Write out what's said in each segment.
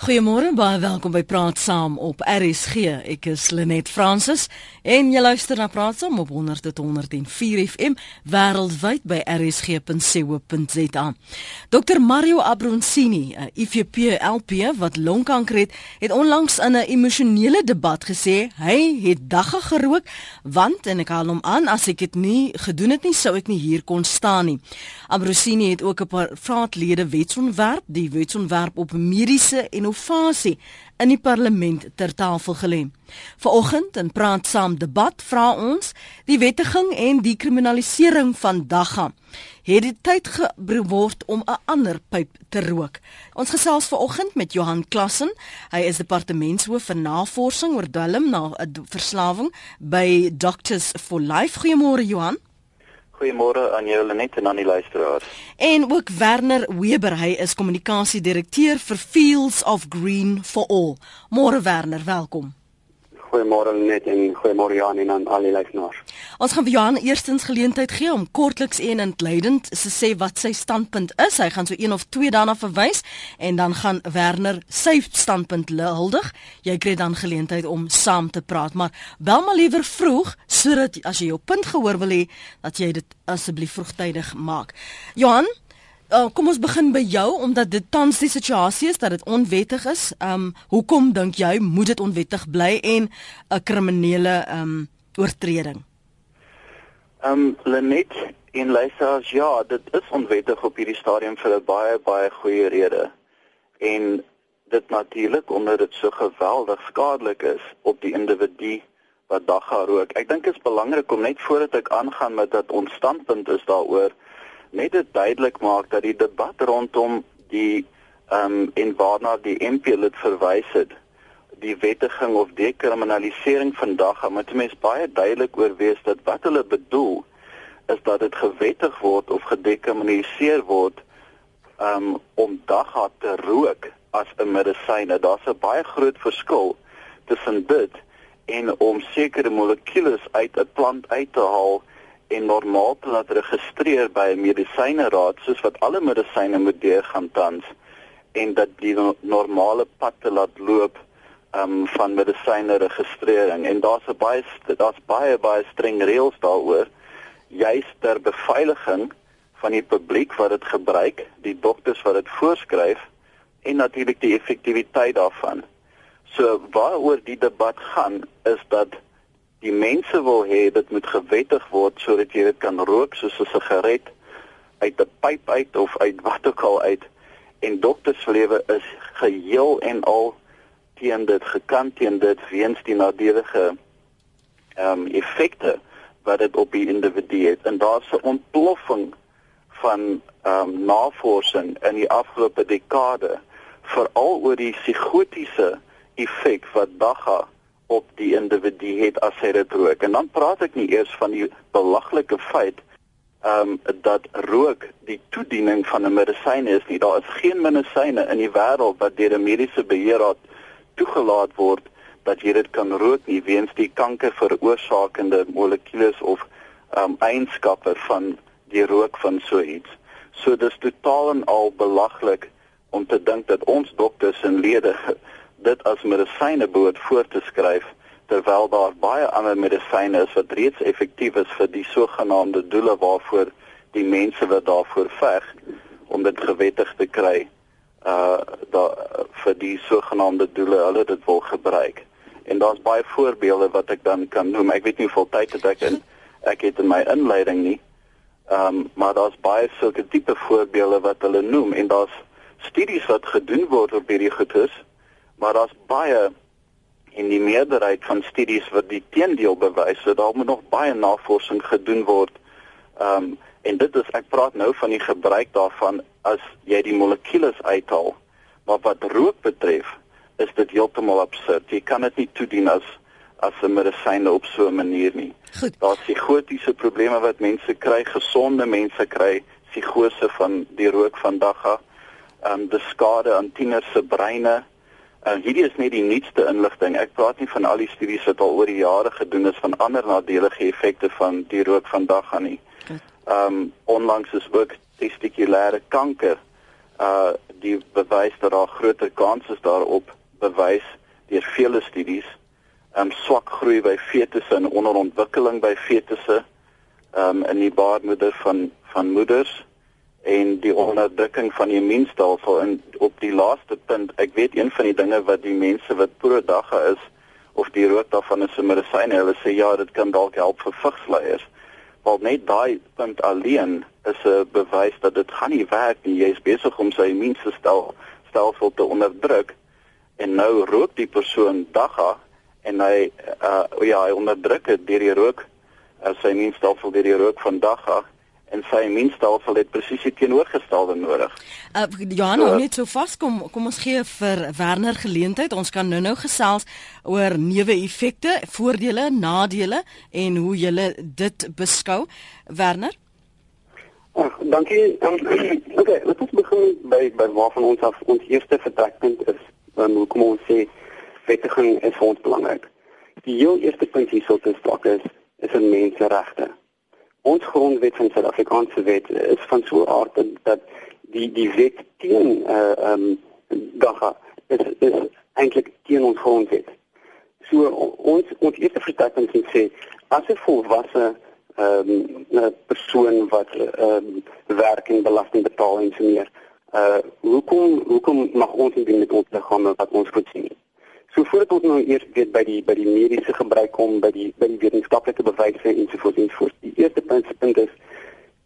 Goeiemôre, baie welkom by Praat Saam op RSG. Ek is Lenet Fransis en jy luister na Praat Saam op 100.104 FM wêreldwyd by rsg.co.za. Dr Mario Abronsini, 'n IFP-LP wat longkanker het, het onlangs in 'n emosionele debat gesê hy het dagga gerook want en ek haal hom aan as ek dit nie gedoen het nie sou ek nie hier kon staan nie. Abronsini het ook 'n paar vraatlede wetsontwerp, die wetsontwerp op mediese en innovasie in die parlement ter tafel gelê. Vanoggend in praat saam debat vra ons die wettiging en die kriminalisering van dagga. Het dit tyd geword om 'n ander pyp te rook? Ons gesels vanoggend met Johan Klassen. Hy is departementshoof vir navorsing oor dwelm na verslawing by Doctors for Life. Goeiemôre Johan. Goeiemôre aan jou Lenet en aan die luisteraars. En ook Werner Weber, hy is kommunikasiedirekteur vir Fields of Green for All. Môre Werner, welkom. Goeiemôre net en goeiemôre Jan en aan al die luisteraars. Ons gaan vir Johan eerstens geleentheid gee om kortliks en intleidend te sê wat sy standpunt is. Hy gaan so een of twee daarna verwys en dan gaan Werner sy standpunt huldig. Jy kry dan geleentheid om saam te praat, maar bel maar liewer vroeg sodat as jy jou punt gehoor wil hê, dat jy dit asseblief vroegtydig maak. Johan, Uh, kom ons begin by jou omdat dit tans die situasie is dat dit onwettig is. Um hoekom dink jy moet dit onwettig bly en 'n kriminele um oortreding? Um Lenet in Lysas ja, dit is onwettig op hierdie stadium vir 'n baie baie goeie rede. En dit natuurlik omdat dit so geweldig skadelik is op die individu wat dagga rook. Ek dink dit is belangrik om net voordat ek aangaan met dat ons standpunt is daaroor net dit duidelik maak dat die debat rondom die ehm um, en waarna die MP lid verwys het die wettiging of dekriminalisering vandag met mense baie duidelik oor wees dat wat hulle bedoel is dat dit gewettig word of gedekriminaliseer word um, om dagga te rook as 'n medisyne. Daar's 'n baie groot verskil tussen dit en om sekere molekules uit 'n plant uit te haal en normaal te laat registreer by 'n medisyneraad soos wat alle medisyne moet deurgaan tans en dat die no normale pad te laat loop um van medisyne registrering en daar's 'n baie daar's baie baie streng reëls daaroor juis ter beveiliging van die publiek wat dit gebruik, die dokters wat dit voorskryf en natuurlik die effektiwiteit daarvan. So waaroor die debat gaan is dat die mense wil hê dit moet gewettig word sodat jy dit kan rook soos 'n sigaret uit 'n pyp uit of uit wat ook al uit. En dokterslewe is geheel en al teen dit gekant teen dit weens die nadelige ehm um, effekte wat dit op die individu het. En daar's 'n ontploffing van ehm um, navorsing in die afgelope dekade veral oor die psigotiese effek wat dagga op die individu het as hy dit rook. En dan praat ek nie eers van die belaglike feit ehm um, dat rook die toediening van 'n medisyn is nie. Daar is geen medisyne in die wêreld wat deur 'n mediese beheerraad toegelaat word dat jy dit kan rook nie weens die kanker veroorsakende molekules of ehm um, eienskappe van die rook van so iets. So dis totaal en al belaglik om te dink dat ons dokters en lede dit as medisyne behoort voor te skryf terwyl daar baie ander medisyne is wat reeds effektief is vir die sogenaamde doele waarvoor die mense wat daarvoor veg om dit gewettig te kry uh daar vir die sogenaamde doele hulle dit wil gebruik. En daar's baie voorbeelde wat ek dan kan noem. Ek weet nie hoeveel tyd het ek in ek het in my inleiding nie. Ehm um, maar daar's baie sulke tipe voorbeelde wat hulle noem en daar's studies wat gedoen word op hierdie goedes maar daar's baie en die meerderheid van studies wat die teendeel bewys dat daar moet nog baie navorsing gedoen word. Ehm um, en dit is ek praat nou van die gebruik daarvan as jy die molekules uithaal. Maar wat rook betref, is dit heeltemal absurd. Jy kan dit nie toedien as as 'n medisyne op so 'n manier nie. Daar's psigotiese probleme wat mense kry, gesonde mense kry psigose van die rook van dagga. Ehm um, die skade aan tieners se breine uh, hierdie is net die nuutste inligting. Ek praat nie van al die studies wat al oor die jare gedoen is van ander nadelige effekte van die rook van dag aan nie. Ehm um, onlangs is ook testikulêre kanker. Uh die bewys dat daar groter kans is daarop bewys deur vele studies. Um swak groei by fetusse en onderontwikkeling by fetusse. Um in die baarmoeder van van moeders en die onderdrukking van die immuunstelsel en op die laaste punt ek weet een van die dinge wat die mense wat pro-dagga is of die rook daarvan is 'n medisyne hulle sê ja dit kan dalk help vir vigsleiers. Maar net daai punt alleen is 'n bewys dat dit gaan nie werk nie. Jy is besig om sy immuunstelsel stelsel te onderdruk en nou rook die persoon dagga en hy uh ja hy onderdruk dit deur die rook uh, sy immuunstelsel deur die rook van dagga en sy immuunstelsel het presies die teenoorgestelde nodig. Uh, Johan, so, net so vas kom kom ons gee vir Werner geleentheid. Ons kan nou-nou gesels oor neeweffekte, voordele, nadele en hoe jy dit beskou. Werner? Ag, dankie. Um, okay, let ons begin by by waarvan ons af ons eerste vertrekpunt is. Dan um, kom ons sê wetgewing is vir ons belangrik. Die heel eerste punt hier sou te sprake is is 'n menseregte ons grondwet van Suid-Afrikaanse wet is van so 'n aard dat, die die wet teen eh uh, ehm um, dagga is is eintlik teen ons grondwet. So ons ons eerste verstaaning sê sê as 'n volwasse ehm um, 'n persoon wat ehm um, werk en belasting betaal en so meer. Uh hoekom hoekom mag ons nie met ons liggame wat ons voorsien nie? So voordat ons nou eers weet by die by die mediese gebruik kom by die by die wetenskaplike bewyse ensovoorts ensovoorts. Die eerste punt is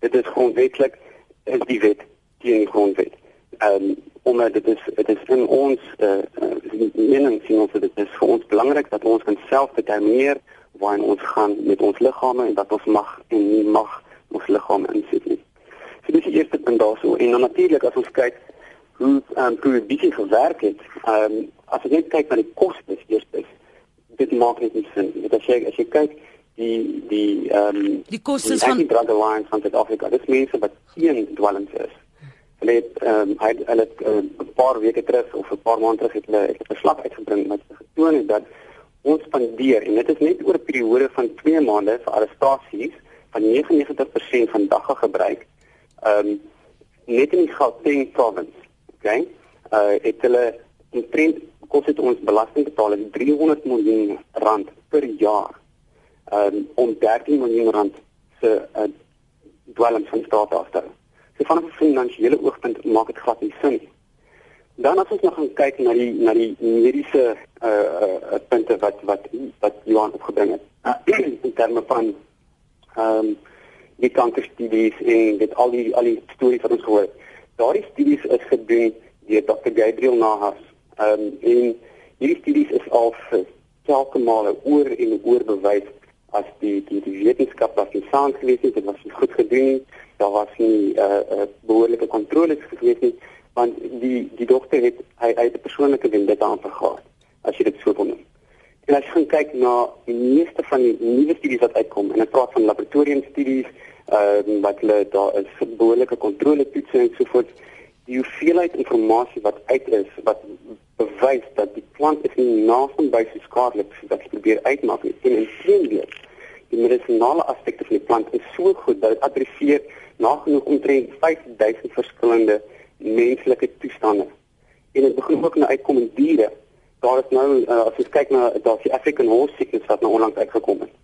dit is grondwetlik is die wet teen die grondwet. Ehm um, omdat dit is dit is in ons eh uh, mening sien ons dit is vir ons belangrik dat ons kan self determineer waar ons gaan met ons liggame en dat ons mag en nie mag ons liggame insit nie. So dis die eerste punt daarso en dan natuurlik as ons kyk hoe ehm um, prohibisie gewerk het. Ehm um, as jy net kyk na die kostes eers is, dit maak net nie sin. Dit as jy as jy kyk die die ehm um, die kostes van die drug alliance van Suid-Afrika, dit mense wat teen dwelms is. Hulle het ehm um, hy hulle het 'n uh, paar weke terug of 'n paar maande terug het hulle 'n verslag uitgebring wat getoon het dat ons spandeer en dit is net oor 'n periode van 2 maande vir arrestasies van 99% van dagga gebruik. Ehm um, net in die Gauteng province okay? Uh het hulle omtrent kos dit ons belasting betaal is 300 miljoen rand per jaar. Um om 13 miljoen rand se uh dwelms van staat af te hou. So van 'n finansiële oogpunt maak dit glad nie sin nie. Dan as ons nou gaan kyk na die na die mediese uh uh punte wat wat wat Johan opgebring het uh, in terme van ehm um, die kankerstudies en dit al die al die stories wat ons gehoor het. Daardie studies is gedoen deur Dr. Gabriel Nahas. Ehm um, en hierdie studies is al vir telke male oor en oor bewys as die die, die wetenskap was nie saam gewees nie, dit was nie goed gedoen nie. Daar was nie eh uh, uh, behoorlike kontroles gewees nie, want die die dokter het hy, hy het 'n persoonlike vendetta aangegaan as jy dit so kon noem. En as jy gaan kyk na die meeste van die nuwe studies wat uitkom en ek praat van laboratoriumstudies ehm uh, wat hulle daar is behoorlike kontrole toetse en so voort die hoeveelheid inligting wat uit is wat bewys dat die plant is nie naasby so skadelik as wat probeer uitmaak nie. En inteendeel die medisinale aspekte van die plant is so goed dat dit adresseer nagenoeg omtrent 5000 verskillende menslike toestande. En dit begin ook nou uitkom in diere. Daar is nou uh, as jy kyk na daar's die African horse sickness wat nou onlangs uitgekom het.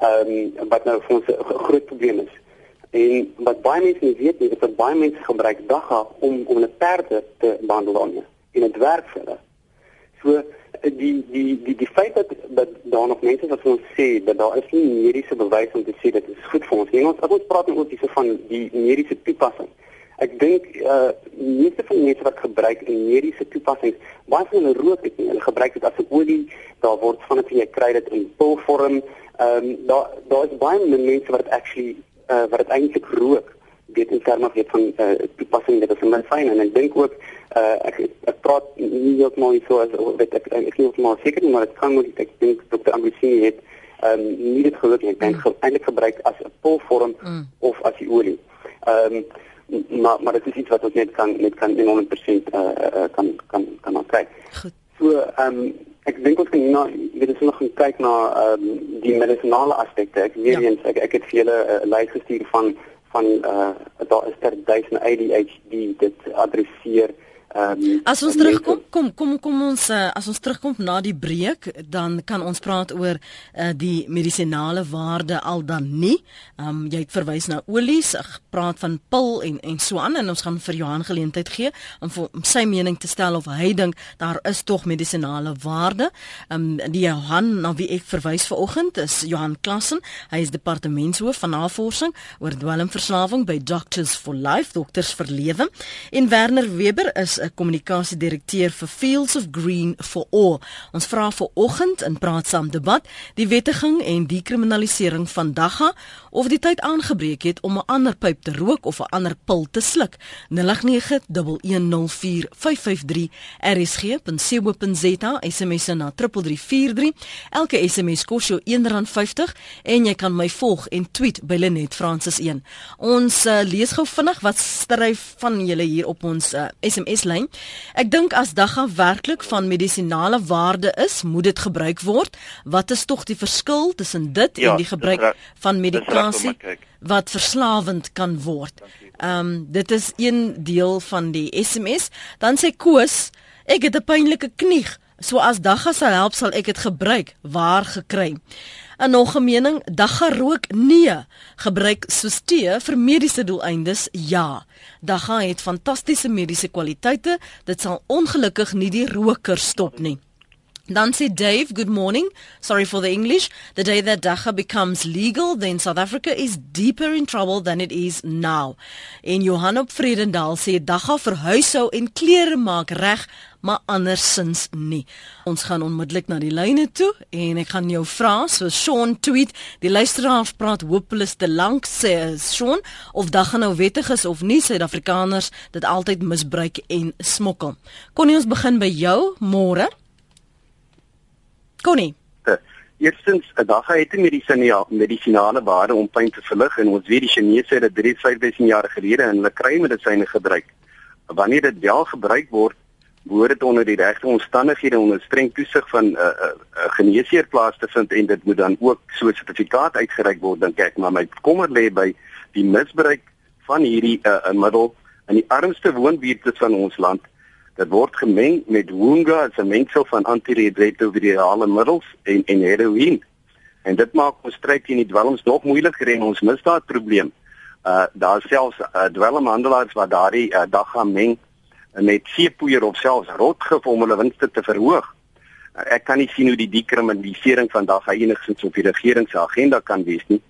Ehm um, wat nou vir ons 'n groot probleem is. En wat baie mense nie weet nie, is dat baie mense gebruik dagga om om 'n perde te behandel daarmee en dit werk vir hulle. So die die die die feit dat dat daar nog mense wat ons sê dat daar is nie mediese bewys om te sê dit is goed vir ons nie. Ons as ons praat oor dis van die mediese toepassing. Ek dink uh meeste van die mense wat gebruik in mediese toepassings, baie van hulle rook dit nie. Hulle gebruik dit as 'n olie. Daar word van dit jy kry dit in pilvorm Ehm um, daar daar is baie mense wat actually uh, wat dit eintlik rook weet in terme van van uh, toepassing dit is baie fyn en ek dink ook uh, ek ek praat nie maar so as weet ek ek nie maar seker nie maar dit kan moet ek dink Dr. Ambusini het ehm um, nie dit gelukkig ek dink mm. eintlik gebruik as 'n pulvorm mm. of as die olie. Ehm um, maar maar dit is iets wat ons net kan net kan in 100% uh, uh, kan kan kan kry. Goed. So ehm um, ek dink ons kan na weet ons nog gaan kyk na ehm um, die medisinale aspekte. Ek weer ja. eens ek ek het vir julle 'n uh, lys gestuur van van uh daar is ter duisend ADHD dit adresseer Um, as ons terugkom, kom kom kom ons uh, as ons terugkom na die breek, dan kan ons praat oor uh, die medisinale waarde al dan nie. Um jy het verwys na olies, praat van pil en en so aan en ons gaan vir Johan geleentheid gee om vir om sy mening te stel of hy dink daar is tog medisinale waarde. Um die Johan na wie ek verwys vanoggend is Johan Klassen. Hy is departementshoof van navorsing oor dwelmverslawing by Doctors for Life, Dokters vir Lewe. En Werner Weber is 'n kommunikasiedirekteur vir Fields of Green for All. Ons vra vir oggend in praat saam debat die wettiging en die kriminalisering van dagga of die tyd aangebreek het om 'n ander pyp te rook of 'n ander pil te sluk. 0891104553 rsg.co.za SMS na 3343. Elke SMS kos jou R1.50 en jy kan my volg en tweet by Lenet Francis 1. Ons uh, lees gou vinnig wat stryf van julle hier op ons uh, SMS lyn. Ek dink as dagga werklik van medisinale waarde is, moet dit gebruik word. Wat is tog die verskil tussen dit ja, en die gebruik van medikasie wat verslawend kan word? Ehm um, dit is een deel van die SMS. Dan sê Koos, ek het 'n pynlike knie. So as dagga sal help, sal ek dit gebruik. Waar gekry? 'n nog 'n mening, dagga rook nee, gebruik soos tee vir mediese doeleindes ja. Dagga het fantastiese mediese kwaliteite, dit sal ongelukkig nie die roker stop nie. Dan sê Dave, good morning. Sorry for the English. The day that Dagga becomes legal, then South Africa is deeper in trouble than it is now. En Johan op Vredendal sê Dagga vir huishou en klere maak reg, maar andersins nie. Ons gaan onmiddellik na die lyne toe en ek gaan jou vra, so Sean tweet, die luisteraars praat hopeloos te lank sê Sean of Dagga nou wettig is of nie, Suid-Afrikaners dit altyd misbruik en smokkel. Kon nie ons begin by jou môre? Connie. Eerstens, 'n dag het 'n medisinale medisinale waarde om pyn te verlig en ons weet die Chinese het dit 3500 jaar gelede in hulle krymedisyne gebruik. Wanneer dit wel gebruik word, behoort dit onder die regte omstandighede onder streng toesig van 'n uh, uh, uh, geneesheer plaas te vind en dit moet dan ook so 'n sertifikaat uitgereik word dink ek, maar my kommer lê by die misbruik van hierdie 'n uh, middel in die armste woonbuurte van ons land Dit word gemeng met hoonga, 'n mengsel van antiretrovirale middels en en heroïne. En dit maak ons stryd teen die dwelms nog moeiliker en ons misdaadprobleem. Uh daar selfs uh, dwelmhandelaars wat daardie uh, dag gaan meng met seepoeier of selfs rotgif om hulle winste te verhoog. Uh, ek kan nie sien hoe die dekriminalisering van dag enigsins op die regering se agenda kan wees nie.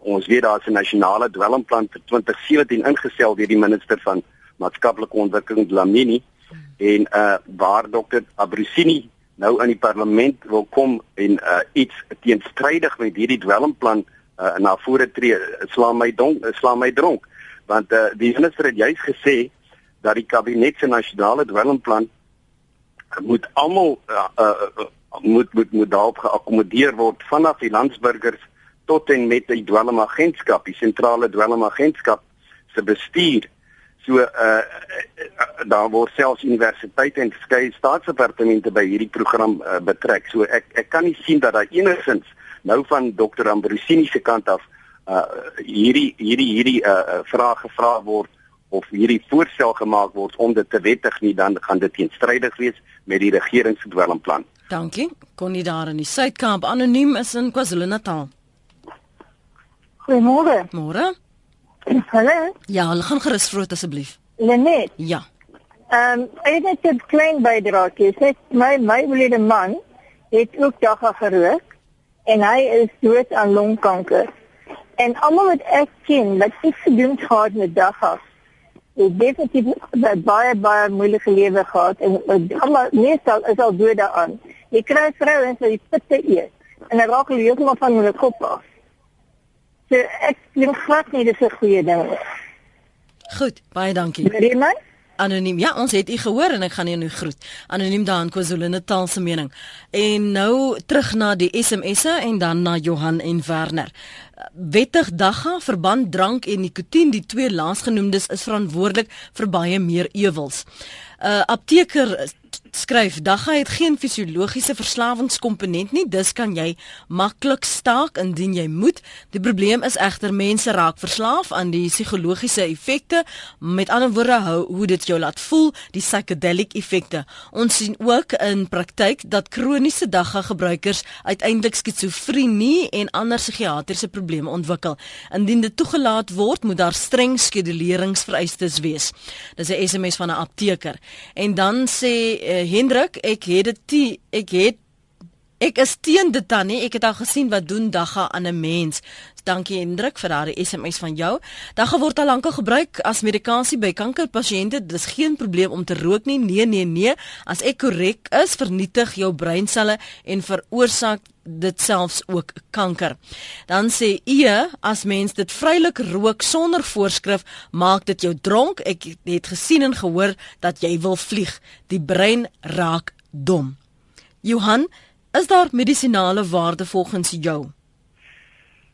Ons weet daar's 'n nasionale dwelmplan vir 2017 ingestel deur die minister van maatskaplike ontwikkeling Dlamini en uh waar dokter Abrusini nou aan die parlement wil kom en uh iets teenstrydig met hierdie dwelmplan uh na vore tree slaan my donk slaan my dronk want uh die minister het juis gesê dat die kabinet se nasionale dwelmplan moet almal uh, uh moet moet moet daarop geakkommodeer word vanaf die landsburgers tot en met die dwelmagentskap die sentrale dwelmagentskap se bestuur So uh, uh daar word selfs universiteite en verskeie staatsdepartemente by hierdie program uh, betrek. So ek ek kan nie sien dat daar enigsins nou van Dr. Ambrosini se kant af uh hierdie hierdie hierdie uh vraag gevra word of hierdie voorstel gemaak word om dit te wettig nie dan gaan dit teenstrydig wees met die regering se dwelmplan. Dankie. Kon nie daar in die Suidkamp anoniem is in KwaZulu-Natal. Goeiemôre. Môre. Hallo. Ja, hulle gaan gerus vroeg asseblief. Lenet. Ja. Ehm um, ek het net 'n klein bydrae. Sê my my wlede man het ook dagga gerook en hy is dood aan longkanker. En almal wat ek ken wat iets gedoen het met dagga, het definitief baie baie baie moeilike lewe gehad en almal meestal is al dood daaraan. Jy kry vrouens wat die pitte eet en hulle raak heeltemal van hulle kop af. So ek dink glad nie dis 'n goeie ding nie. Goed, baie dankie. Riemann? Anoniem. Ja, ons het u gehoor en ek gaan nou groet. Anoniem daar in KwaZulu-Natal se mening. En nou terug na die SMS'e en dan na Johan en Werner. Wettig dagga verband drank en nikotien, die twee laasgenoemdes is verantwoordelik vir baie meer ewels. 'n uh, Apteker skryf dagga het geen fisiologiese verslawingskomponent nie dus kan jy maklik staak indien jy moet. Die probleem is egter mense raak verslaaf aan die psigologiese effekte. Met ander woorde hou hoe dit jou laat voel die psychedelic effekte. Ons sien ook in praktyk dat kroniese dagga gebruikers uiteindelik skizofrenie en ander psigiatriese probleme ontwikkel. Indien dit toegelaat word moet daar streng skeduleringsvereistes wees. Dis 'n SMS van 'n apteker. En dan sê uh, Hendrik, ek het dit ek het ek is teen dit tannie. Ek het al gesien wat doen dagga aan 'n mens. Dankie Hendrik vir daardie SMS van jou. Dagga word al lankal gebruik as medikasie by kankerpasiënte. Dis geen probleem om te rook nie. Nee, nee, nee. As ek korrek is, vernietig jou breinselle en veroorsaak dit selfs ook kanker. Dan sê e as mens dit vrylik rook sonder voorskrif, maak dit jou dronk. Ek het gesien en gehoor dat jy wil vlieg. Die brein raak dom. Johan, is daar medisinale waarde volgens jou?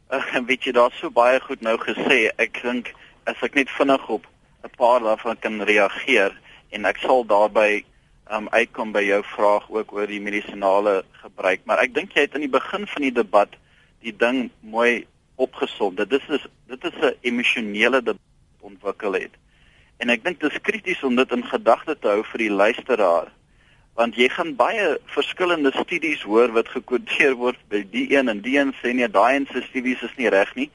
Ag, weet jy daar's so baie goed nou gesê. Ek dink as ek net vinnig op 'n paar daarvan kan reageer en ek sal daarbey um, uitkom by jou vraag ook oor die medisinale gebruik, maar ek dink jy het in die begin van die debat die ding mooi opgesom. Dit is dit is 'n emosionele debat ontwikkel het. En ek dink dit is krities om dit in gedagte te hou vir die luisteraar, want jy gaan baie verskillende studies hoor wat gekwoteer word by die een en die een sê nee, daai en se studies is nie reg nie.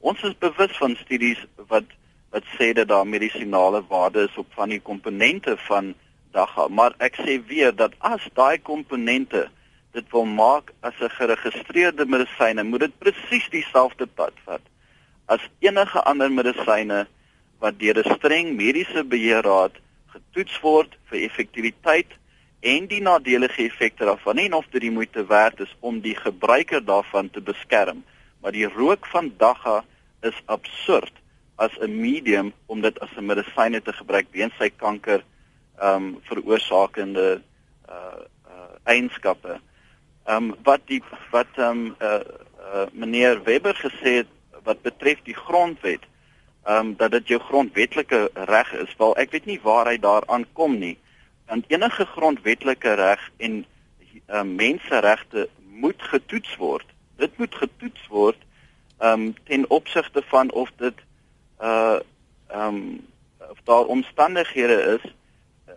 Ons is bewus van studies wat wat sê dat daar medisinale waarde is op van die komponente van dagga, maar ek sê weer dat as daai komponente dit wil maak as 'n geregistreerde medisyne, moet dit presies dieselfde pad vat as enige ander medisyne wat deur 'n streng mediese beheerraad getoets word vir effektiwiteit en die nadelige effekte daarvan en of dit die moeite werd is om die gebruiker daarvan te beskerm. Maar die rook van dagga is absurd as 'n medium om dit as 'n medisyne te gebruik weens sy kanker ehm um, veroorsakende uh uh eienskappe. Ehm um, wat die wat ehm um, uh, uh meneer Webber gesê het wat betref die grondwet, ehm um, dat dit jou grondwetlike reg is. Wel ek weet nie waar hy daaraan kom nie. Want enige grondwetlike reg en ehm uh, menseregte moet getoets word. Dit moet getoets word ehm um, ten opsigte van of dit uh ehm um, of daar omstandighede is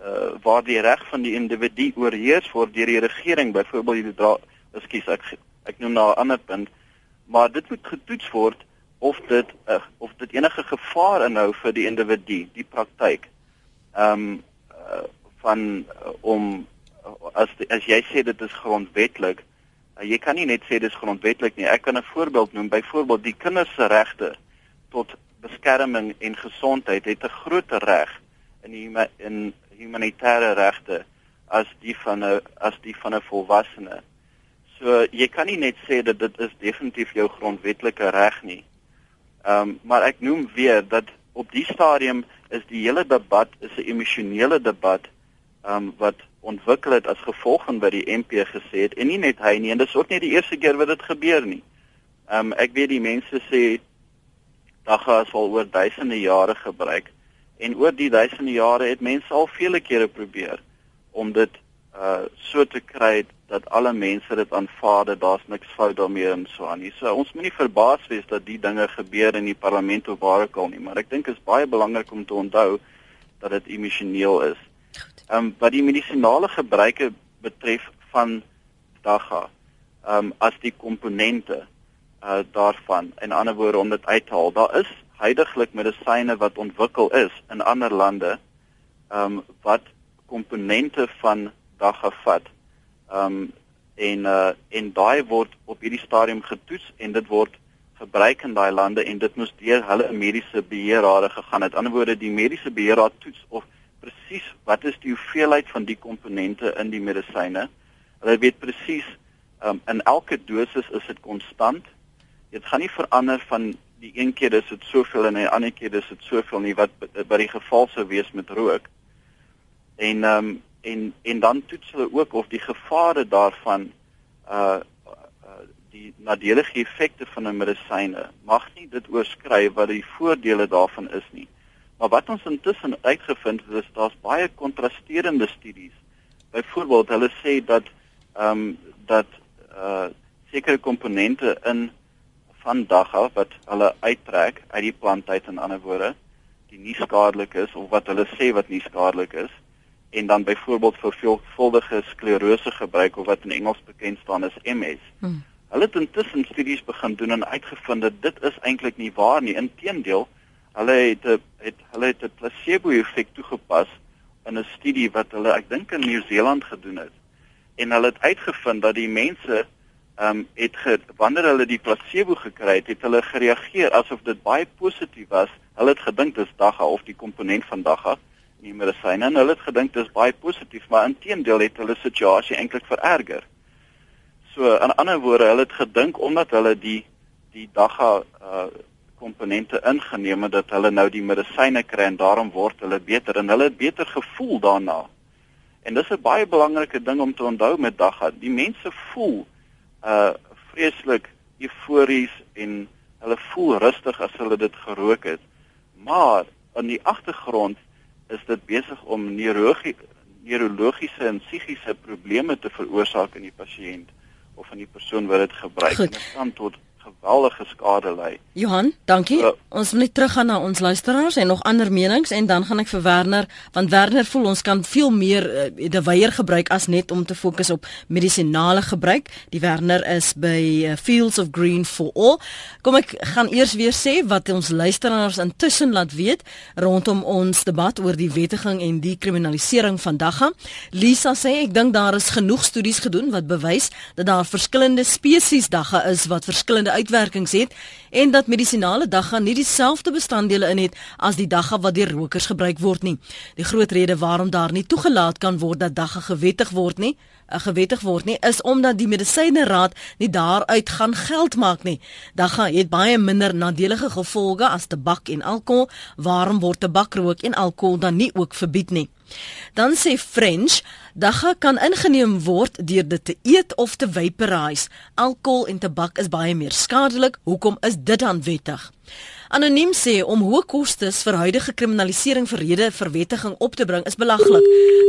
uh, waar die reg van die individu oorheers word deur die regering byvoorbeeld die dra ekskuus ek ek noem nou 'n ander punt maar dit moet getoets word of dit uh, of dit enige gevaar inhou vir die individu die praktyk ehm um, uh, van om as as jy sê dit is grondwetlik uh, jy kan nie net sê dit is grondwetlik nie. Ek kan 'n voorbeeld noem byvoorbeeld die kinders se regte tot beskerming en gesondheid het 'n groot reg in die, in humanitêre regte as die van 'n as die van 'n volwassene. So jy kan nie net sê dat dit is definitief jou grondwetlike reg nie. Ehm um, maar ek noem weer dat op die stadium is die hele debat is 'n emosionele debat ehm um, wat ontwikkel het as gevolg van wat die MP gesê het en nie net hy nie en dis ook nie die eerste keer wat dit gebeur nie. Ehm um, ek weet die mense sê dagga is al oor duisende jare gebruik. En oor die duisende jare het mense al vele kere probeer om dit uh so te kry dat alle mense dit aanvaar dat daar's niks fout daarmee en so aan. So ons moenie verbaas wees dat die dinge gebeur in die parlement of waar ook al nie, maar ek dink is baie belangrik om te onthou dat dit emosioneel is. Ehm um, wat die medisinale gebruike betref van dagga, ehm um, as die komponente uh daarvan, in ander woorde om dit uit te haal, daar is heidaglik medisyne wat ontwikkel is in ander lande ehm um, wat komponente van dagga vat. Ehm um, en uh en daai word op hierdie stadium getoets en dit word gebruik in daai lande en dit moes deur hulle mediese beheerrade gegaan het. Aan die ander woorde die mediese beheerraad toets of presies wat is die hoeveelheid van die komponente in die medisyne. Hulle weet presies ehm um, in elke dosis is dit konstant. Dit gaan nie verander van die een keer is dit soveel en die ander keer is dit soveel nie wat by die geval sou wees met rook. En ehm um, en en dan toets hulle ook of die gevare daarvan uh, uh die nadelige effekte van 'n medisyne mag nie dit oorskry wat die voordele daarvan is nie. Maar wat ons intussen uitgevind het is daar's baie kontrasterende studies byvoorbeeld hulle sê dat ehm um, dat uh sekere komponente in van dagga wat hulle uittrek uit die plant uit in ander woorde die nie skadelik is of wat hulle sê wat nie skadelik is en dan byvoorbeeld vir veelvuldige sklerose gebruik of wat in Engels bekend staan as MS. Hmm. Hulle het intussen studies begin doen en uitgevind dat dit is eintlik nie waar nie. Inteendeel, hulle het het hulle het 'n placebo-effek toegepas in 'n studie wat hulle ek dink in Nieu-Seeland gedoen het. En hulle het uitgevind dat die mense ehm um, het ge, wanneer hulle die placebo gekry het, het hulle gereageer asof dit baie positief was. Hulle het gedink dis dagga of die komponent van dagga nie medisyne en hulle het gedink dis baie positief, maar inteendeel het hulle situasie eintlik vererger. So in ander woorde, hulle het gedink omdat hulle die die dagga uh komponente ingeneem het dat hulle nou die medisyne kry en daarom word hulle beter en hulle het beter gevoel daarna. En dis 'n baie belangrike ding om te onthou met dagga. Die mense voel uh vreeslik eufories en hulle voel rustig as hulle dit gerook het. Maar in die agtergrond is dit besig om neurologiese en psigiese probleme te veroorsaak in die pasiënt of in die persoon wat dit gebruik Goed. en dit kan tot geweldige skade lei. Johan, dankie. Uh, ons wil net teruggaan na ons luisteraars en nog ander menings en dan gaan ek vir Werner want Werner voel ons kan veel meer uh, die weier gebruik as net om te fokus op medisinale gebruik. Die Werner is by uh, Fields of Green for All. Kom ek gaan eers weer sê wat ons luisteraars intussen laat weet rondom ons debat oor die wettiging en die kriminalisering van dagga. Lisa sê ek dink daar is genoeg studies gedoen wat bewys dat daar verskillende spesies dagga is wat verskillende uitwerkings het en dat medisinale dagga nie dieselfde bestanddele in het as die dagga wat deur rokers gebruik word nie. Die groot rede waarom daar nie toegelaat kan word dat dagga gewettig word nie, gewettig word nie, is omdat die medisyneraad nie daaruit gaan geld maak nie. Dagga het baie minder nadelige gevolge as tabak en alkohol. Waarom word tabakrook en alkohol dan nie ook verbied nie? Dan sê French, dagga kan ingeneem word deur dit te eet of te vaporize. Alkohol en tabak is baie meer skadelik. Hoekom is dit dan wettig? Anoniem sê om hoë kostes vir huidige kriminalisering vir rede vir wettiging op te bring is belaglik.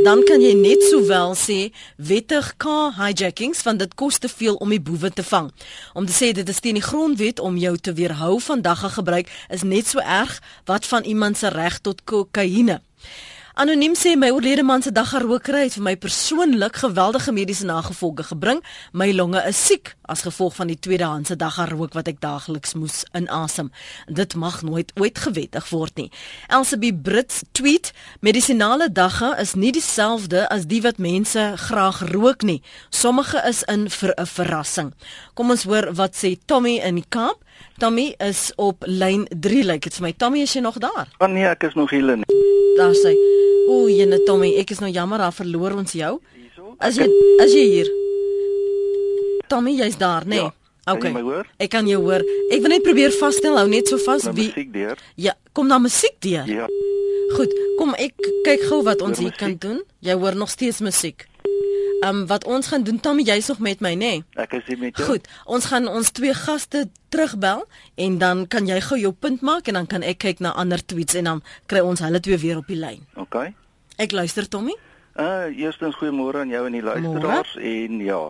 Dan kan jy net sowel sê wettig car hijackings want dit kos te veel om die boewe te vang. Om te sê dit is teen die grondwet om jou te weerhou van dagga gebruik is net so erg wat van iemand se reg tot kokaine. Anoniem sê my oorlede man se daggarokery het vir my persoonlik geweldige mediese nagevolge gebring. My longe is siek as gevolg van die tweedehandse daggarook wat ek daagliks moes inasem. Dit mag nooit ooit gewettig word nie. Elsabie Brits tweet: Medisinale dagga is nie dieselfde as die wat mense graag rook nie. Sommige is in vir 'n verrassing. Kom ons hoor wat sê Tommy in die Kaap. Tommy is op lyn 3 lyk dit vir my. Tommy, is jy nog daar? Oh nee, ek is nog hier. Daar sê Ooh, jene Tommy, ek is nou jammer, daar verloor ons jou. As jy as jy hier. Tommy, jy's daar, nê? Nee? Ja. Okay. Ek kan jou hoor. Ek wil net probeer vasstel, hou net so vas wie musiek deur. Ja, kom dan musiek deur. Ja. Goed, kom ek kyk gou wat ons hier kan doen. Jy hoor nog steeds musiek. Ehm um, wat ons gaan doen, Tommy, jy's nog met my, nê? Nee? Ek is hier met jou. Goed, ons gaan ons twee gaste terugbel en dan kan jy gou jou punt maak en dan kan ek kyk na ander tweets en dan kry ons hulle twee weer op die lyn. OK. Ek luister, Tommy. Uh, eerstens goeiemôre aan jou en die luisteraars en ja,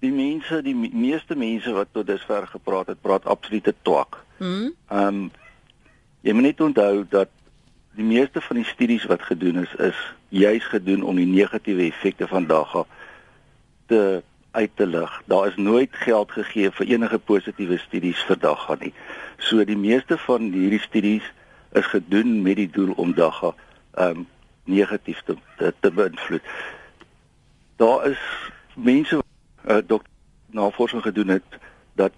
die mense, die me meeste mense wat tot dusver gepraat het, praat absolute twak. Mhm. Ehm um, jy moet net onthou dat die meeste van die studies wat gedoen is is juis gedoen om die negatiewe effekte van dagga te uit te lig. Daar is nooit geld gegee vir enige positiewe studies vir dagga nie. So die meeste van hierdie studies is gedoen met die doel om dagga ehm um, negatief te te, te beïnvloed. Daar is mense uh, dok navorsing gedoen het dat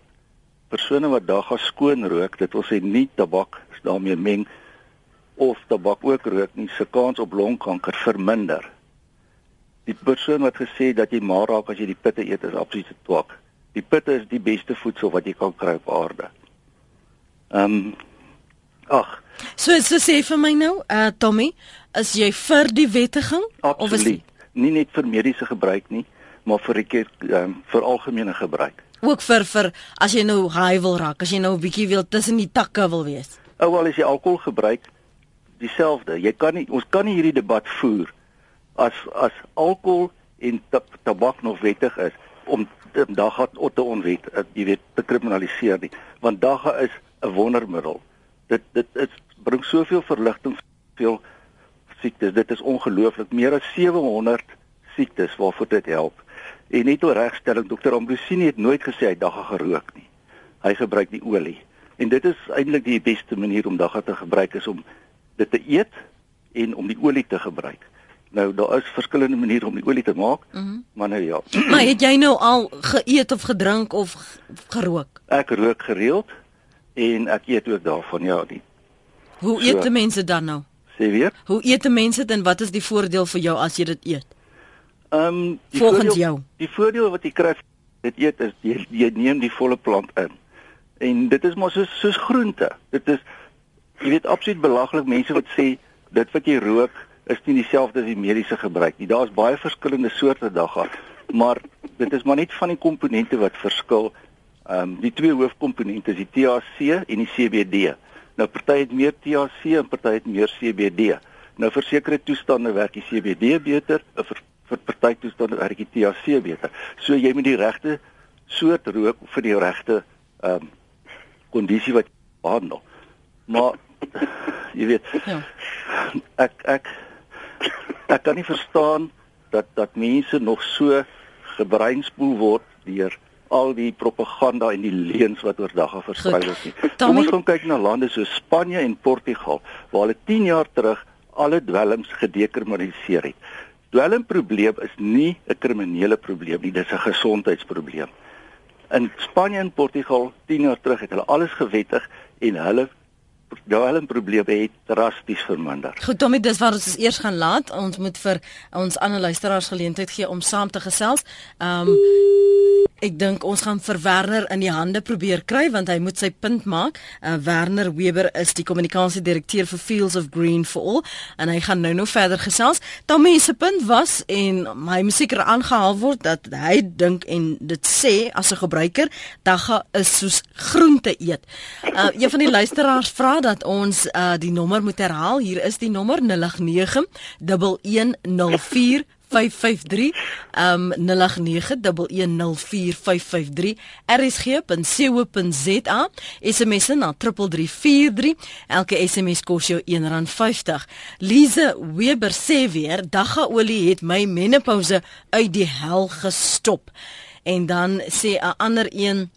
persone wat dagga skoon rook, dit wil sê nie tabak daarmee meng of tabak ook rook nie se kans op longkanker verminder. Die persoon wat gesê dat jy maar raak as jy die pitte eet is absoluut twak. Die pitte is die beste voedsel wat jy kan kry op aarde. Ehm um, ag. So so sê vir my nou, uh Tommy, is jy vir die wettiging absoluut. of is jy nie net vir mediese gebruik nie, maar vir ek um, vir algemene gebruik. Ook vir vir as jy nou high wil raak, as jy nou 'n bietjie wil tussen die takke wil wees. Ou al as jy alkohol gebruik, dieselfde. Jy kan nie ons kan nie hierdie debat voer as as alkohol en tabak nog wettig is om dagga te onwet, uh, jy weet, te kriminaliseer nie, want dagga is 'n wondermiddel. Dit dit is bring soveel verligting, veel siektes. Dit is ongelooflik, meer as 700 siektes waarvoor dit help. En net oor regstelling, dokter Ambrosini het nooit gesê hy dagga gerook nie. Hy gebruik die olie. En dit is eintlik die beste manier om dagga te gebruik is om dit te eet en om die olie te gebruik. Nou daar is verskillende maniere om die olie te maak, mm -hmm. maar nou ja. Maar het jy nou al geëet of gedrink of gerook? Ek rook gereeld en ek eet ook daarvan ja, die. Hoe eet so, die mense dan nou? Sê weer? Hoe eet die mense dit en wat is die voordeel vir jou as jy dit eet? Ehm um, volgens voordeel, jou. Die voordeel wat jy kry dit eet is jy, jy neem die volle plant in. En dit is maar soos soos groente. Dit is jy weet absoluut belaglik mense wat sê dit wat jy rook is nie dieselfde as die mediese gebruik nie. Daar's baie verskillende soorte dagga, maar dit is maar net van die komponente wat verskil. Ehm um, die twee hoofkomponente is die THC en die CBD. Nou party het meer THC en party het meer CBD. Nou vir sekere toestande werk die CBD beter, vir vir party toestande werk die THC beter. So jy moet die regte soort rook vir die regte ehm um, kondisie wat behandel. Maar jy weet ja. ek ek ek kan nie verstaan dat dat mense nog so gebreinspoel word deur al die propaganda en die leuns wat oordag versprei word nie. Kom ons gaan kyk na lande so Spanje en Portugal waar hulle 10 jaar terug alle dwelms gedekriminaliseer het. Dwelmprobleem is nie 'n kriminele probleem nie, dis 'n gesondheidsprobleem. In Spanje en Portugal 10 jaar terug het hulle alles gewettig en hulle daai probleme het drasties verminder. Goed, Tommy, dis waar ons eers gaan laat. Ons moet vir ons ander luisteraars geleentheid gee om saam te gesels. Ehm um, Ek dink ons gaan vir Werner in die hande probeer kry want hy moet sy punt maak. Uh, Werner Weber is die kommunikasiedirekteur vir Fields of Green for All en hy gaan nou nog verder gesels. Tommy se punt was en hy moet seker aangehaal word dat hy dink en dit sê as 'n gebruiker dagga is soos groente eet. Uh, een van die luisteraars vra dat ons uh, die nommer moet herhaal. Hier is die nommer 089 1104 553 um 0891104553 rsg.co.za SMS na 3343 elke SMS kos jou R1.50 Lize Weber sê weer daggaolie het my menopouse uit die hel gestop en dan sê 'n ander een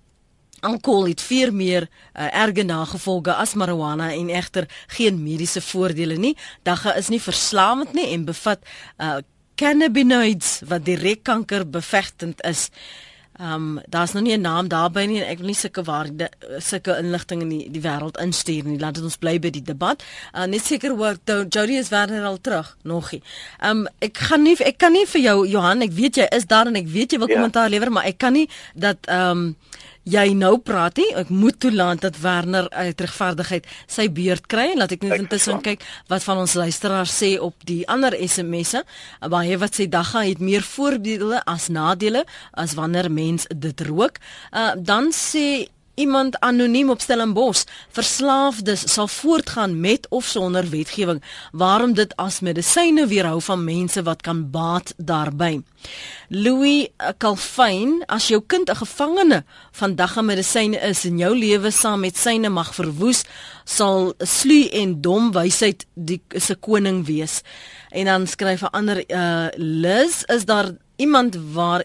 Alkohol het veel meer uh, erge nagevolge as marijuana en egter geen mediese voordele nie. Dagga is nie verslawend nie en bevat uh, cannabinoids wat direk kanker bevegtend is. Ehm um, daar's nog nie 'n naam daarby nie en ek wil nie sulke waar sulke inligting in die, die wêreld instuur nie. Laat dit ons bly by die debat. Uh, net seker hoor Jody is weer al terug nogie. Ehm um, ek gaan nie ek kan nie vir jou Johan, ek weet jy is daar en ek weet jy wil ja. kommentaar lewer, maar ek kan nie dat ehm um, jy nou praat nie. Ek moet toelaat dat Werner uit regverdigheid sy beurt kry en laat ek net intussen kyk wat van ons luisteraars sê op die ander SMS'e. Baie wat sê dagga het meer voordele as nadele as wanneer mens dit rook. Uh, dan sê iemand anoniem op Stellenbosch verslaafdes sal voortgaan met of sonder wetgewing waarom dit as medisyne weerhou van mense wat kan baat daarbey Louis Calfyn as jou kind 'n gevangene van dagga medisyne is en jou lewe saam met syne mag verwoes sal slu en dom wysheid die se koning wees. En dan skryf 'n ander uh, Liz is daar iemand waar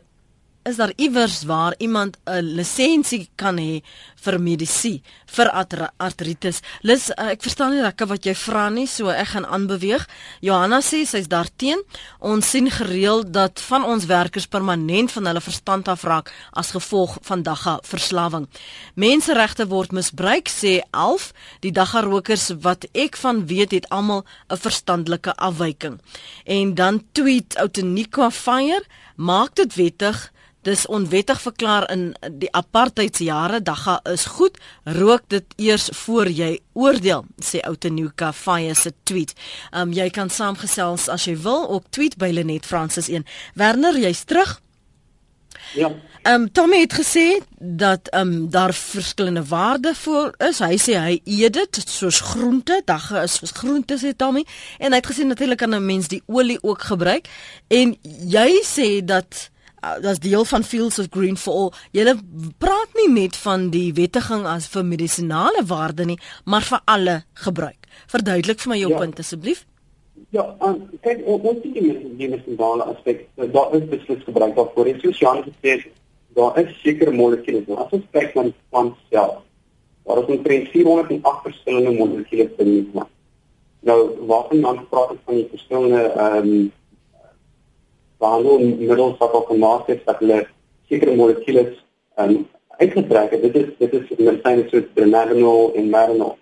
is daar iewers waar iemand 'n lisensie kan hê vir medisyne vir artritis. Lis, uh, ek verstaan nie lekker wat jy vra nie, so ek gaan aanbeweeg. Johanna sê sy's daarteen. Ons sien gereeld dat van ons werkers permanent van hulle verstand afraak as gevolg van dagga verslawing. Menseregte word misbruik sê 11. Die dagga rokers wat ek van weet het almal 'n verstandelike afwyking. En dan tweet Outeniqua Fire maak dit wettig dis onwettig verklaar in die apartheidsjare dagga is goed rook dit eers voor jy oordeel sê Outenuka Fire se tweet. Um jy kan saamgesels as jy wil ook tweet by Lenet Francis 1. Werner jy's terug. Ja. Ehm um, Tommy het gesê dat ehm um, daar verskillende waarde voor is. Hy sê hy eet dit soos groente, dagga is soos groente sê Tommy. En hy het gesê natuurlik kan 'n mens die olie ook gebruik. En jy sê dat uh, dis deel van Fields of Green for All. Jy praat nie net van die wettiging as vir medisinale waarde nie, maar vir alle gebruik. Verduidelik vir my jou ja. punt asseblief. Ja, um, kyk ons sien die medisinale aspek. Daar is beslis gebruik daarvoor. En soos Jan gesê het, daar is sekere molekules. As ons kyk na die plant self, daar is omtrent 408 verskillende molekules binne die Nou, waarvan dan praat ons van die verskillende ehm um, behandelmiddels wat op gemaak is dat hulle sekere molekules ehm um, uitgetrek het. Dit is dit is medisyne soos Drenagol en Marinol.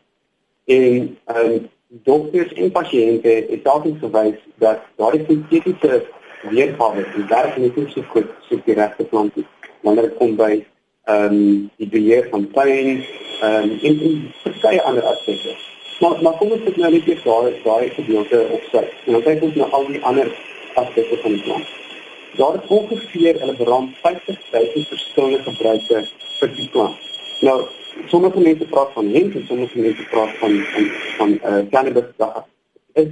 En ehm um, dokters en pasiënte het altyd gewys dat daardie sintetiese weergawe die werk nie so goed so die regte plant is wanneer dit kom by ehm um, die beheer van ehm um, en en verskeie ander aspekte. Maar maar kom ons kyk nou net eers daai daai gedeelte op sy. En dan kyk ons na al die ander aspekte van die plant. Daar is ongeveer hulle beram 50 000 verskillende gebruike vir die plant. Nou sommige mense praat van hemp sommige mense praat van van van uh, cannabis dat is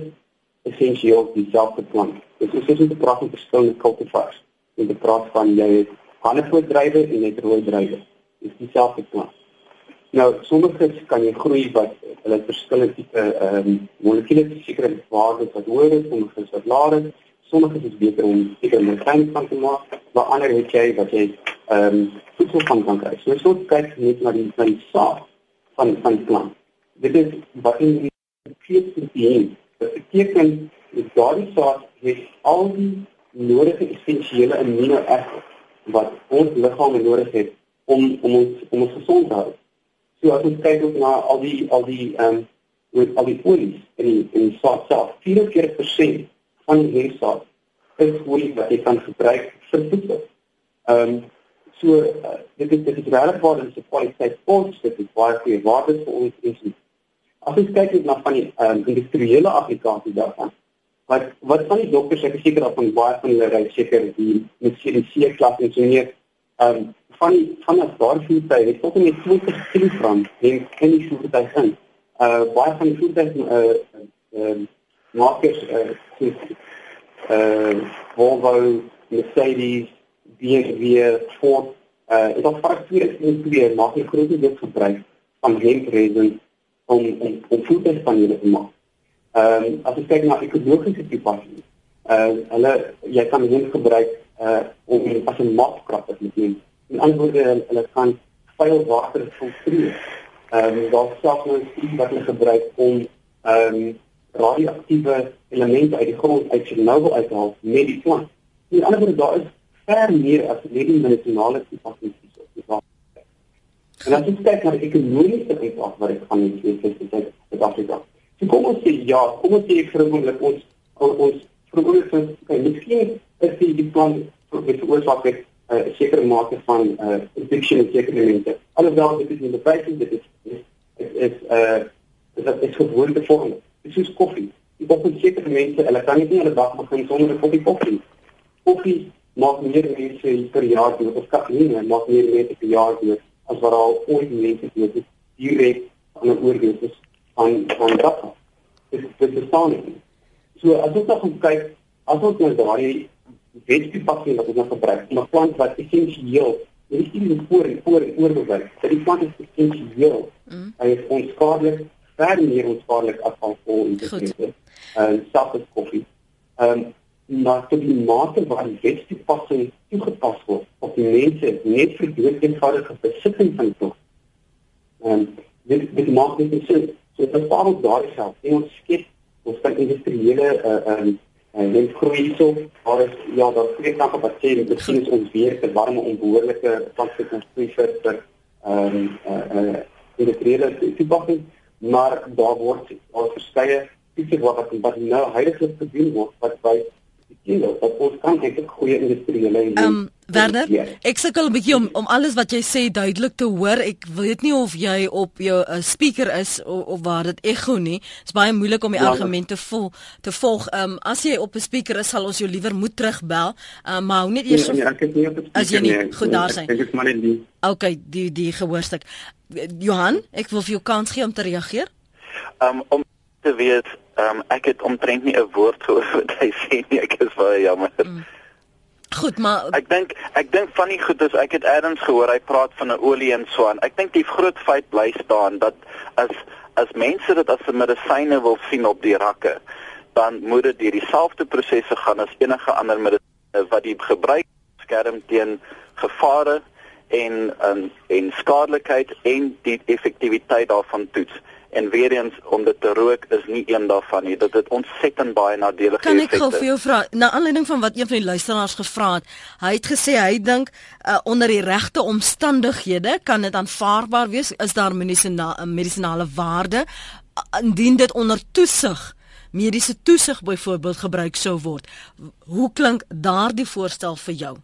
essensieel dieselfde plant. Dit is soos 'n praat van verskillende cultivars. En dit praat van jy hanevoordrywe en net rooi druiwe. Dis dieselfde plant. Nou sommige kan jy groei wat hulle verskillende tipe ehm um, molekules sekere waardes wat hoër is, sommige is wat laer is. Sommige is beter om sekere molekules van te maak, maar ander het jy wat jy ehm um, voedsel van kan kry. So so kyk net na die die saad van van die plant. Dit is wat in die feesproteïen. Dit beteken dat daardie saad het al die nodige essensiële amino-asids wat ons liggaam nodig het om om ons om ons gesond te hou. So as ons kyk ook na al die al die ehm um, met al die olies in die in die saad self, 44% van die saad is olie wat jy kan gebruik vir voedsel. Ehm um, So uh, dit is dit is regtig waar dit is 'n kwaliteit kos, dit is baie goeie waarde vir ons is. As ons kyk na van die um, industriële applikasies daarvan, wat wat van die dokters ek seker dat van baie van hulle ry seker die met CDC klas en so meer ehm um, van die van as daar voertuie het tot en met 20 kg en en die voertuie gaan. Uh baie van die voertuie uh ehm uh, markers uh uh Volvo, Mercedes BMW Ford uh dit was vir twee en twee maak jy groot deel gebruik van hempresin om om om voedselpanele te maak. Ehm um, as jy kyk na ekologiese toepassings, uh hulle jy kan hom gebruik uh om as 'n mopkrapper met hom. In ander woorde hulle kan vuil water filtreer. Ehm um, daar selfs nou iets wat hulle gebruik om ehm um, radioaktiewe elemente uit die grond uit Chernobyl uit te haal met die plant. In ander woorde daar is ver meer as net die medisinale toepassings op die waar. En as jy kyk na die ekonomiese impak wat dit gaan hê vir Suid-Afrika. So kom ons sê ja, kom ons sê vermoedelik ons ons vermoedelik is okay, miskien is die, die plan vir die oorsaak het 'n uh, sekere mate van uh, addiction en sekere elemente. Alhoewel dit is nie beperk nie, dit is is is uh dit is gewoonte vorm. Dit is koffie. Ek dink sekere mense, hulle kan nie net 'n dag begin sonder 'n koppie koffie. Koffie maak meer mense per jaar dood of kafeïne maak meer mense per jaar dood as wat al ooit mense dood is direk aan 'n oordosis van drank. Dit dit bestaan nie. So as ons nou kyk, as ons nou daai wetstoepassing wat ons nou gebruik, 'n plant wat essensieel is nie voor en voor en oor bewys. Dat die plant is essensieel. Mm. Hy is onskadelik, ver meer onskadelik as alkohol en drank. En sap is koffie. Ehm um, maar tot die mate waar die wetstoepassing toegepas word op die mense net vir dood eenvoudige besitting van tog. En dit dit maak dit nie sin so dit bepaal ook daardie self en ons skep ons kan industriële uh um en dan groei so maar is ja daar twee wat sê dit is ons weer te warme onbehoorlike transportkonstruie vir vir ehm uh uh industriële toepassing maar daar word al verskeie tipe wat wat nou heiliglik gedoen word wat by Jy weet, ons kan ek goeie industriële um, Werner, ek sukkel 'n bietjie om om alles wat jy sê duidelik te hoor. Ek weet nie of jy op jou uh, speaker is of, of waar dit ekho nie. Dit is baie moeilik om die ja, argumente vol te volg. Ehm um, as jy op 'n speaker is, sal ons jou liewer moet terugbel. Ehm um, maar hou net eers nee, nee, ek is nie op 'n speaker as jy nie nee, goed daar sien. Ek is maar net die. Okay, die die gehoorstuk. Johan, ek wil vir jou kans gee om te reageer. Um, om te weet, um, ek het omtrent nie 'n woord gehoor wat hy sê nie. Ek is baie jammer. Mm. Goed, maar ek dink ek dink van die goed is ek het eers gehoor hy praat van 'n olie en so aan. Ek dink die groot feit bly staan dat as as mense dit as 'n medisyne wil sien op die rakke, dan moet dit deur dieselfde prosesse gaan as enige ander medisyne wat die gebruik skerm teen gevare en en en skadelikheid en die effektiwiteit daarvan toets. En weer eens om dit te rook is nie een daarvan nie. Dit het ontsettend baie nadelige effekte. Kan ek gou vir jou vra na aanleiding van wat een van die luisteraars gevra het. Hy het gesê hy dink uh, onder die regte omstandighede kan dit aanvaarbaar wees is daar medisinale waarde uh, indien dit onder toesig mediese toesig byvoorbeeld gebruik sou word. Hoe klink daardie voorstel vir jou?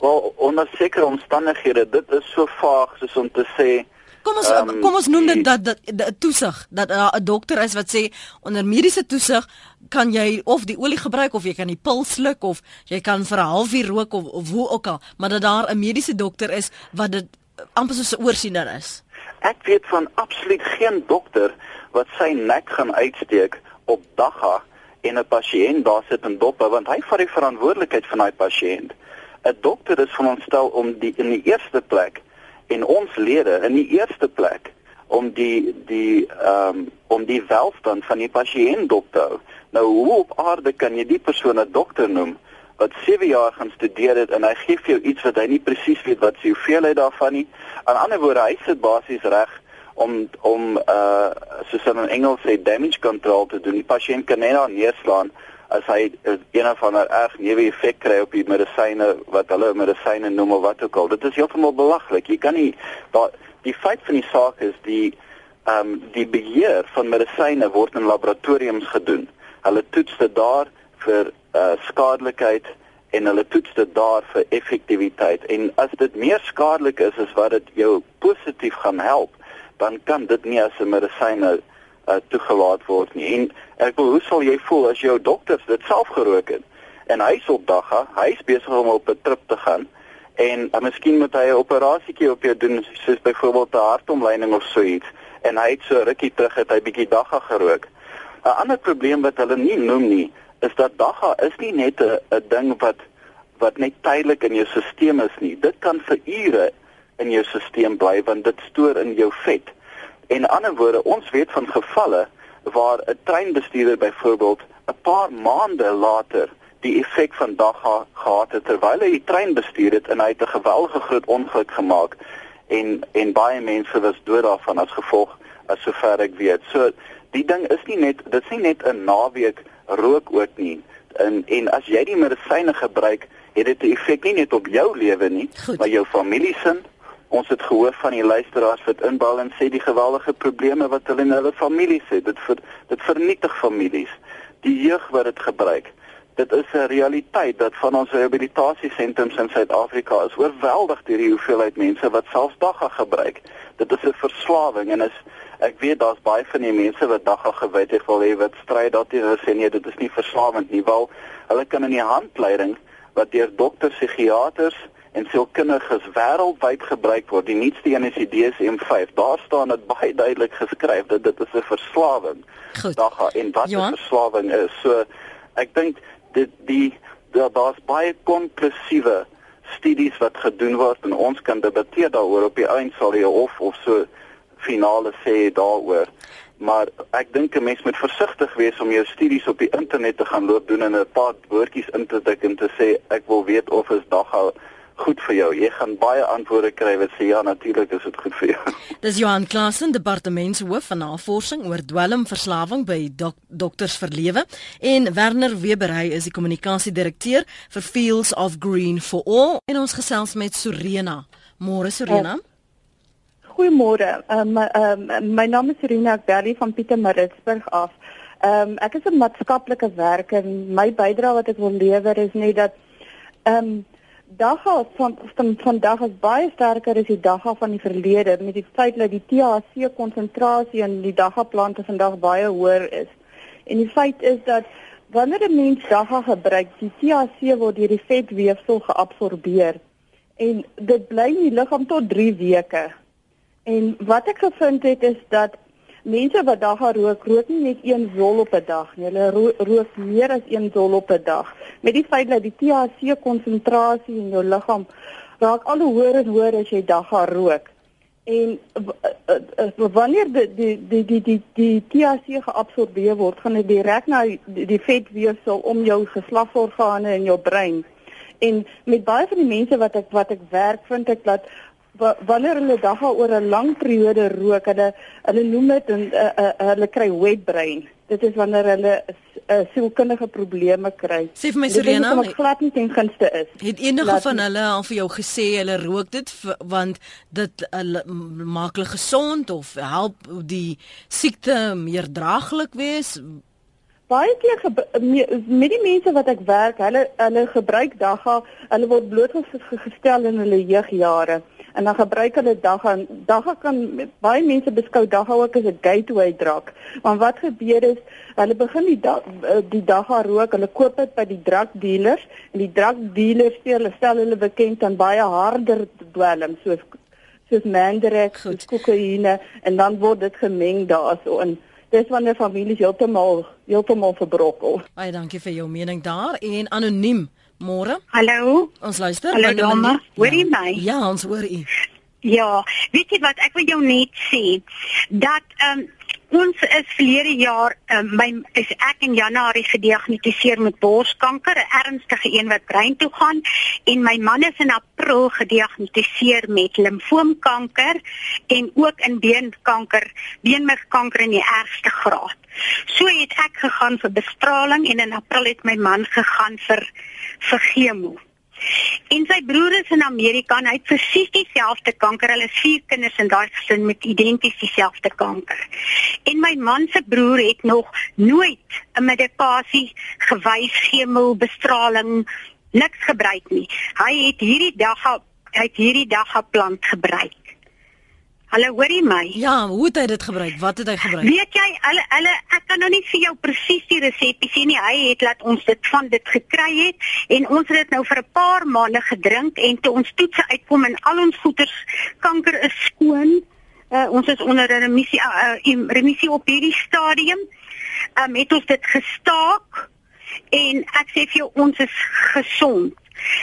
Wel onder sekere omstandighede dit is so vaag soos om te sê Kom ons um, kom ons noem dit dat dat toesig dat 'n uh, dokter is wat sê onder mediese toesig kan jy of die olie gebruik of jy kan die pil sluk of jy kan vir 'n halfuur rook of, of hoe ook al, maar dat daar 'n mediese dokter is wat dit amper soos 'n oorsiener is. Ek weet van absoluut geen dokter wat sy nek gaan uitsteek op dagga en 'n pasiënt daar sit en dop want hy vat die verantwoordelikheid van daai pasiënt. 'n Dokter is veronderstel om die in die eerste plek en ons lede in die eerste plek om die die ehm um, om die welstand van die pasiënt dop te hou. Nou hoe op aarde kan jy die persoon 'n dokter noem wat 7 jaar gaan studeer het en hy gee vir jou iets wat hy nie presies weet wat sy hoeveelheid daarvan nie. Aan ander woorde, hy sit basies reg om om uh soos in Engels sê damage control te doen. Die pasiënt kan net neerslaan as hy een of ander erg neuwe effek kry op die medisyne wat hulle medisyne noem of wat ook al. Dit is heeltemal belaglik. Jy kan nie daar die feit van die saak is die ehm um, die beheer van medisyne word in laboratoriums gedoen. Hulle toets dit daar vir uh skadelikheid en hulle toets dit daar vir effektiwiteit. En as dit meer skadelik is as wat dit jou positief gaan help, dan kan dit nie as 'n medisyne uh, toegelaat word nie. En ek wil hoe sal jy voel as jou dokter dit self gerook het en hy's op dagga, hy's besig om op 'n trip te gaan en uh, miskien moet hy 'n operasietjie op jou doen soos byvoorbeeld 'n hartomleiding of so iets en hy het so rukkie terug het hy bietjie dagga gerook. 'n Ander probleem wat hulle nie noem nie is dat dagga is nie net 'n ding wat wat net tydelik in jou stelsel is nie. Dit kan vir ure in jou stelsel bly want dit stoor in jou vet. En ander woorde, ons weet van gevalle waar 'n treinbestuurder byvoorbeeld 'n paar maande later die effek van dag gehad het terwyl hy die trein bestuur het en hy het 'n geweldige groot ongeluk gemaak en en baie mense was dood daarvan as gevolg as sover ek weet. So die ding is nie net dit is nie net 'n naweek rook ook nie. En en as jy die medisyne gebruik, het dit 'n effek nie net op jou lewe nie, Goed. maar jou familie se Ons het gehoor van die luisteraars wat inbal en sê die geweldige probleme wat hulle in hulle families het. Dit ver, dit vernietig families. Die jeug wat dit gebruik. Dit is 'n realiteit dat van ons rehabilitasiesentrums in Suid-Afrika is oorweldig deur die hoeveelheid mense wat selfs dagga gebruik. Dit is 'n verslawing en is ek weet daar's baie van die mense wat dagga gewettig wil hê wat stry daarteenoor sê nee, dit is nie verslawend nie, wel hulle kan in die handleiding wat deur dokters, psigiaters en sielkundiges wêreldwyd gebruik word. Die nuutste een is die DSM-5. Daar staan dit baie duidelik geskryf dat dit 'n verslawing is. Daar gaan en wat 'n verslawing is. So ek dink dit die daar's baie konklusiewe studies wat gedoen word en ons kan debatteer daaroor op die einde sal jy of of so finale sê daaroor. Maar ek dink 'n mens moet versigtig wees om jou studies op die internet te gaan loop doen en 'n paar woordjies in te tik en te sê ek wil weet of is daghou goed vir jou. Jy gaan baie antwoorde kry wat sê ja, natuurlik is dit goed vir jou. Dis Johan Klassen, departementshoof van navorsing oor dwelmverslawing by dok Dokters vir Lewe en Werner Weber, hy is die kommunikasiedirekteur vir Fields of Green for All en ons gesels met Sorena. Môre Sorena. Uh, Goeiemôre. Um, um, my naam is Sorena Akbeli van Pietermaritzburg af. Ehm um, ek is 'n maatskaplike werker en my bydrae wat ek wil lewer is net dat ehm um, dagga van van vandag is baie sterker as die dagga van die verlede met die feit dat die THC konsentrasie in die dagga plante vandag baie hoër is. En die feit is dat wanneer 'n mens dagga gebruik, die THC word deur die vetweefsel geabsorbeer en dit bly in die liggaam tot 3 weke. En wat ek gevind het is dat mense wat dagga rook, rook nie net een zol op 'n dag nie. Hulle ro rook meer as een zol op 'n dag. Met die feit dat die THC konsentrasie in jou liggaam raak al hoe hoër en hoër as jy dagga rook. En wanneer die die die die die, die THC geabsorbeer word, gaan dit direk na die, die vetweefsel om jou geslagsorgane en jou brein. En met baie van die mense wat ek wat ek werk, vind ek dat wanneer hulle dagga oor 'n lang periode rook, hulle hulle noem dit en uh, uh, hulle kry wet brain. Dit is wanneer hulle uh, sielkundige probleme kry. Sê vir my Serena, wat glad nie ten gunste is. Het enige van hulle al vir jou gesê hulle rook dit want dit hulle maak hulle gesond of help die siekte meer draaglik wees? baie keer met die mense wat ek werk, hulle hulle gebruik dagga, hulle word blootgestel in hulle jeugjare en dan gebruik hulle dagga en dagga kan baie mense beskou dagga ook as 'n gateway drug. Want wat gebeur is hulle begin die dag, eh, die dagga rook, hulle koop dit by die drug dealers. En die drug dealers sê hulle stel hulle bekend aan baie harder dwelms soos soos mandrake, soos kokaine en dan word dit gemeng daarso in. Dis wanneer families heeltemal heeltemal verbrokkel. Baie dankie vir jou mening daar. En anoniem Môre. Hallo. Ons luister. Hallo dame. Hoor jy my? Ja, ons hoor u. Ja, weet jy wat ek wil jou net sê dat ehm um, ons is verlede jaar um, my is ek in Januarie gediagnoseer met borskanker, 'n ernstige een wat brein toe gaan en my man is in April gediagnoseer met limfoomkanker en ook in beenkanker, beenmergkanker in die ergste graad. So het ek gegaan vir bestraling en in April het my man gegaan vir vir chemo. En sy broer is in Amerika en hy het presies dieselfde kanker. Hulle is vier kinders in daai gesin met identies dieselfde kanker. En my man se broer het nog nooit 'n medikasie gewys chemo bestraling niks gebruik nie. Hy het hierdie dag hy het hierdie dag 'n plant gebruik. Hallo, hoor jy my? Ja, hoe het hy dit gebruik? Wat het hy gebruik? Weet jy, hulle hulle ek kan nou nie vir jou presies die resepte sê nie. Hy het laat ons dit van dit gekry het en ons het dit nou vir 'n paar maande gedrink en toe ons toetse uitkom en al ons goeters kanker is skoon. Uh, ons is onder 'n remissie uh, remissie op hierdie stadium. Um, het ons dit gestaak en ek sê vir jou ons is gesond.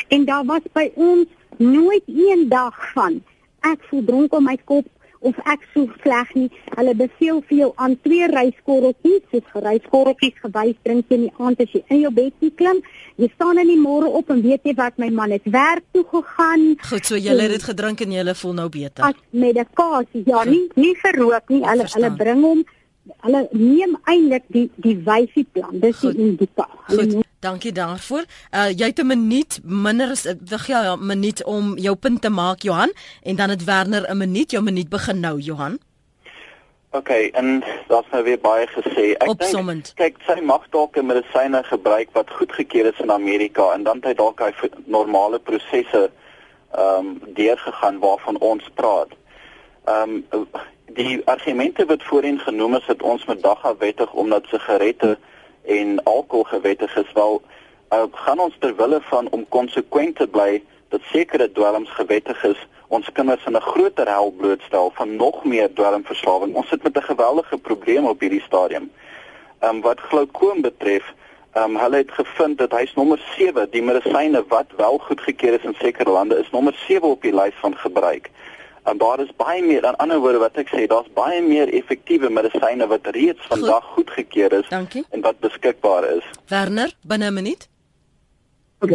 En daar was by ons nooit een dag van ek voel dronk om my kop of ek so sleg nie. Hulle beveel vir jou aan twee ryskorreltjies, soos ryskorreltjies gewys drink in die aand as jy in jou bed klim. Jy staan in die môre op en weet jy wat my man het werk toe gegaan. Goed, so jy het dit gedrink en jy voel nou beter. As medikasie, ja, Goed. nie nie verrook nie. Hulle hulle bring hom hulle neem eintlik die die wyfie plan. Dis Goed. die indika. Goed. Dankie daarvoor. Uh jy het 'n minuut minder as wag ja, 'n minuut om jou punt te maak Johan en dan het Werner 'n minuut. Jou minuut begin nou Johan. OK, en daar's nou weer baie gesê. Ek dink kyk, sy mag dalk 'n medisyne gebruik wat goedgekeur is in Amerika en dan het hy dalk hy normale prosesse ehm um, deurgegaan waarvan ons praat. Ehm um, die argumente wat voorheen genoem is dat ons met dagga wettig omdat sigarette en alkohol gewettig is wel uh, gaan ons ter wille van om konsekwent te bly dat sekere dwelms gewettig is ons kinders in 'n groter hel blootstel van nog meer dwelmverslawing ons sit met 'n geweldige probleem op hierdie stadium. Um, wat glaukoom betref Um, hulle het gevind dat hy's nommer 7 die medisyne wat wel goedgekeur is in sekere lande is nommer 7 op die lys van gebruik en daar is baie meer aan ander woorde wat ek sê daar's baie meer effektiewe medisyne wat reeds vandag goed. goedgekeur is Dankie. en wat beskikbaar is. Werner, binne 'n minuut. OK.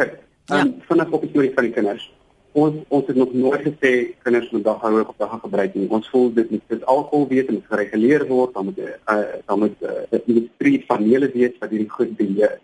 Ja. Um, vanaf op die storie van die kinders. Ons ons het nog nooit gesê kinders moet dag hou op dag gebruik nie. Ons voel dit moet dit alkohol weet en gereguleer word dan moet uh, dan moet uh, die industrie van hele weet wat hierdie goed beheer.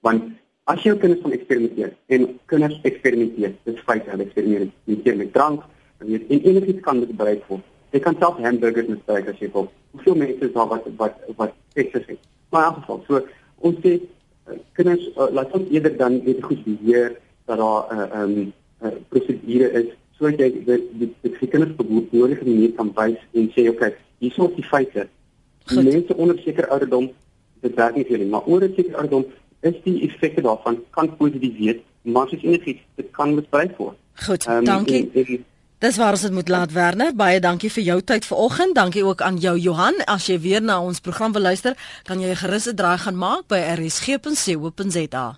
Want as jou kinders van eksperimenteer en kinders eksperimenteer, dit is feit hulle eksperimenteer met drank weet en enigiets kan dit bereik word. Jy kan self hamburgers misbruik as jy wil. Hoeveel mense is daar wat wat wat seks het? Maar in elk geval, so ons sê uh, kinders uh, laat ons eerder dan weet goed beheer dat daar 'n uh, um, uh, prosedure is sodat jy dit dit die kinders behoort nodig in die kan wys en sê okay, hier is die feite. Die mense onder sekere ouderdom dit werk nie vir hulle, maar oor 'n sekere ouderdom is die effekte daarvan kan positief wees, maar soos enigiets, dit kan misbruik word. Goed, um, dankie. En, en, Dis waar ons dit moet laat Werner. Baie dankie vir jou tyd vanoggend. Dankie ook aan jou Johan. As jy weer na ons program wil luister, kan jy gerus 'n draai gaan maak by rsg.co.za.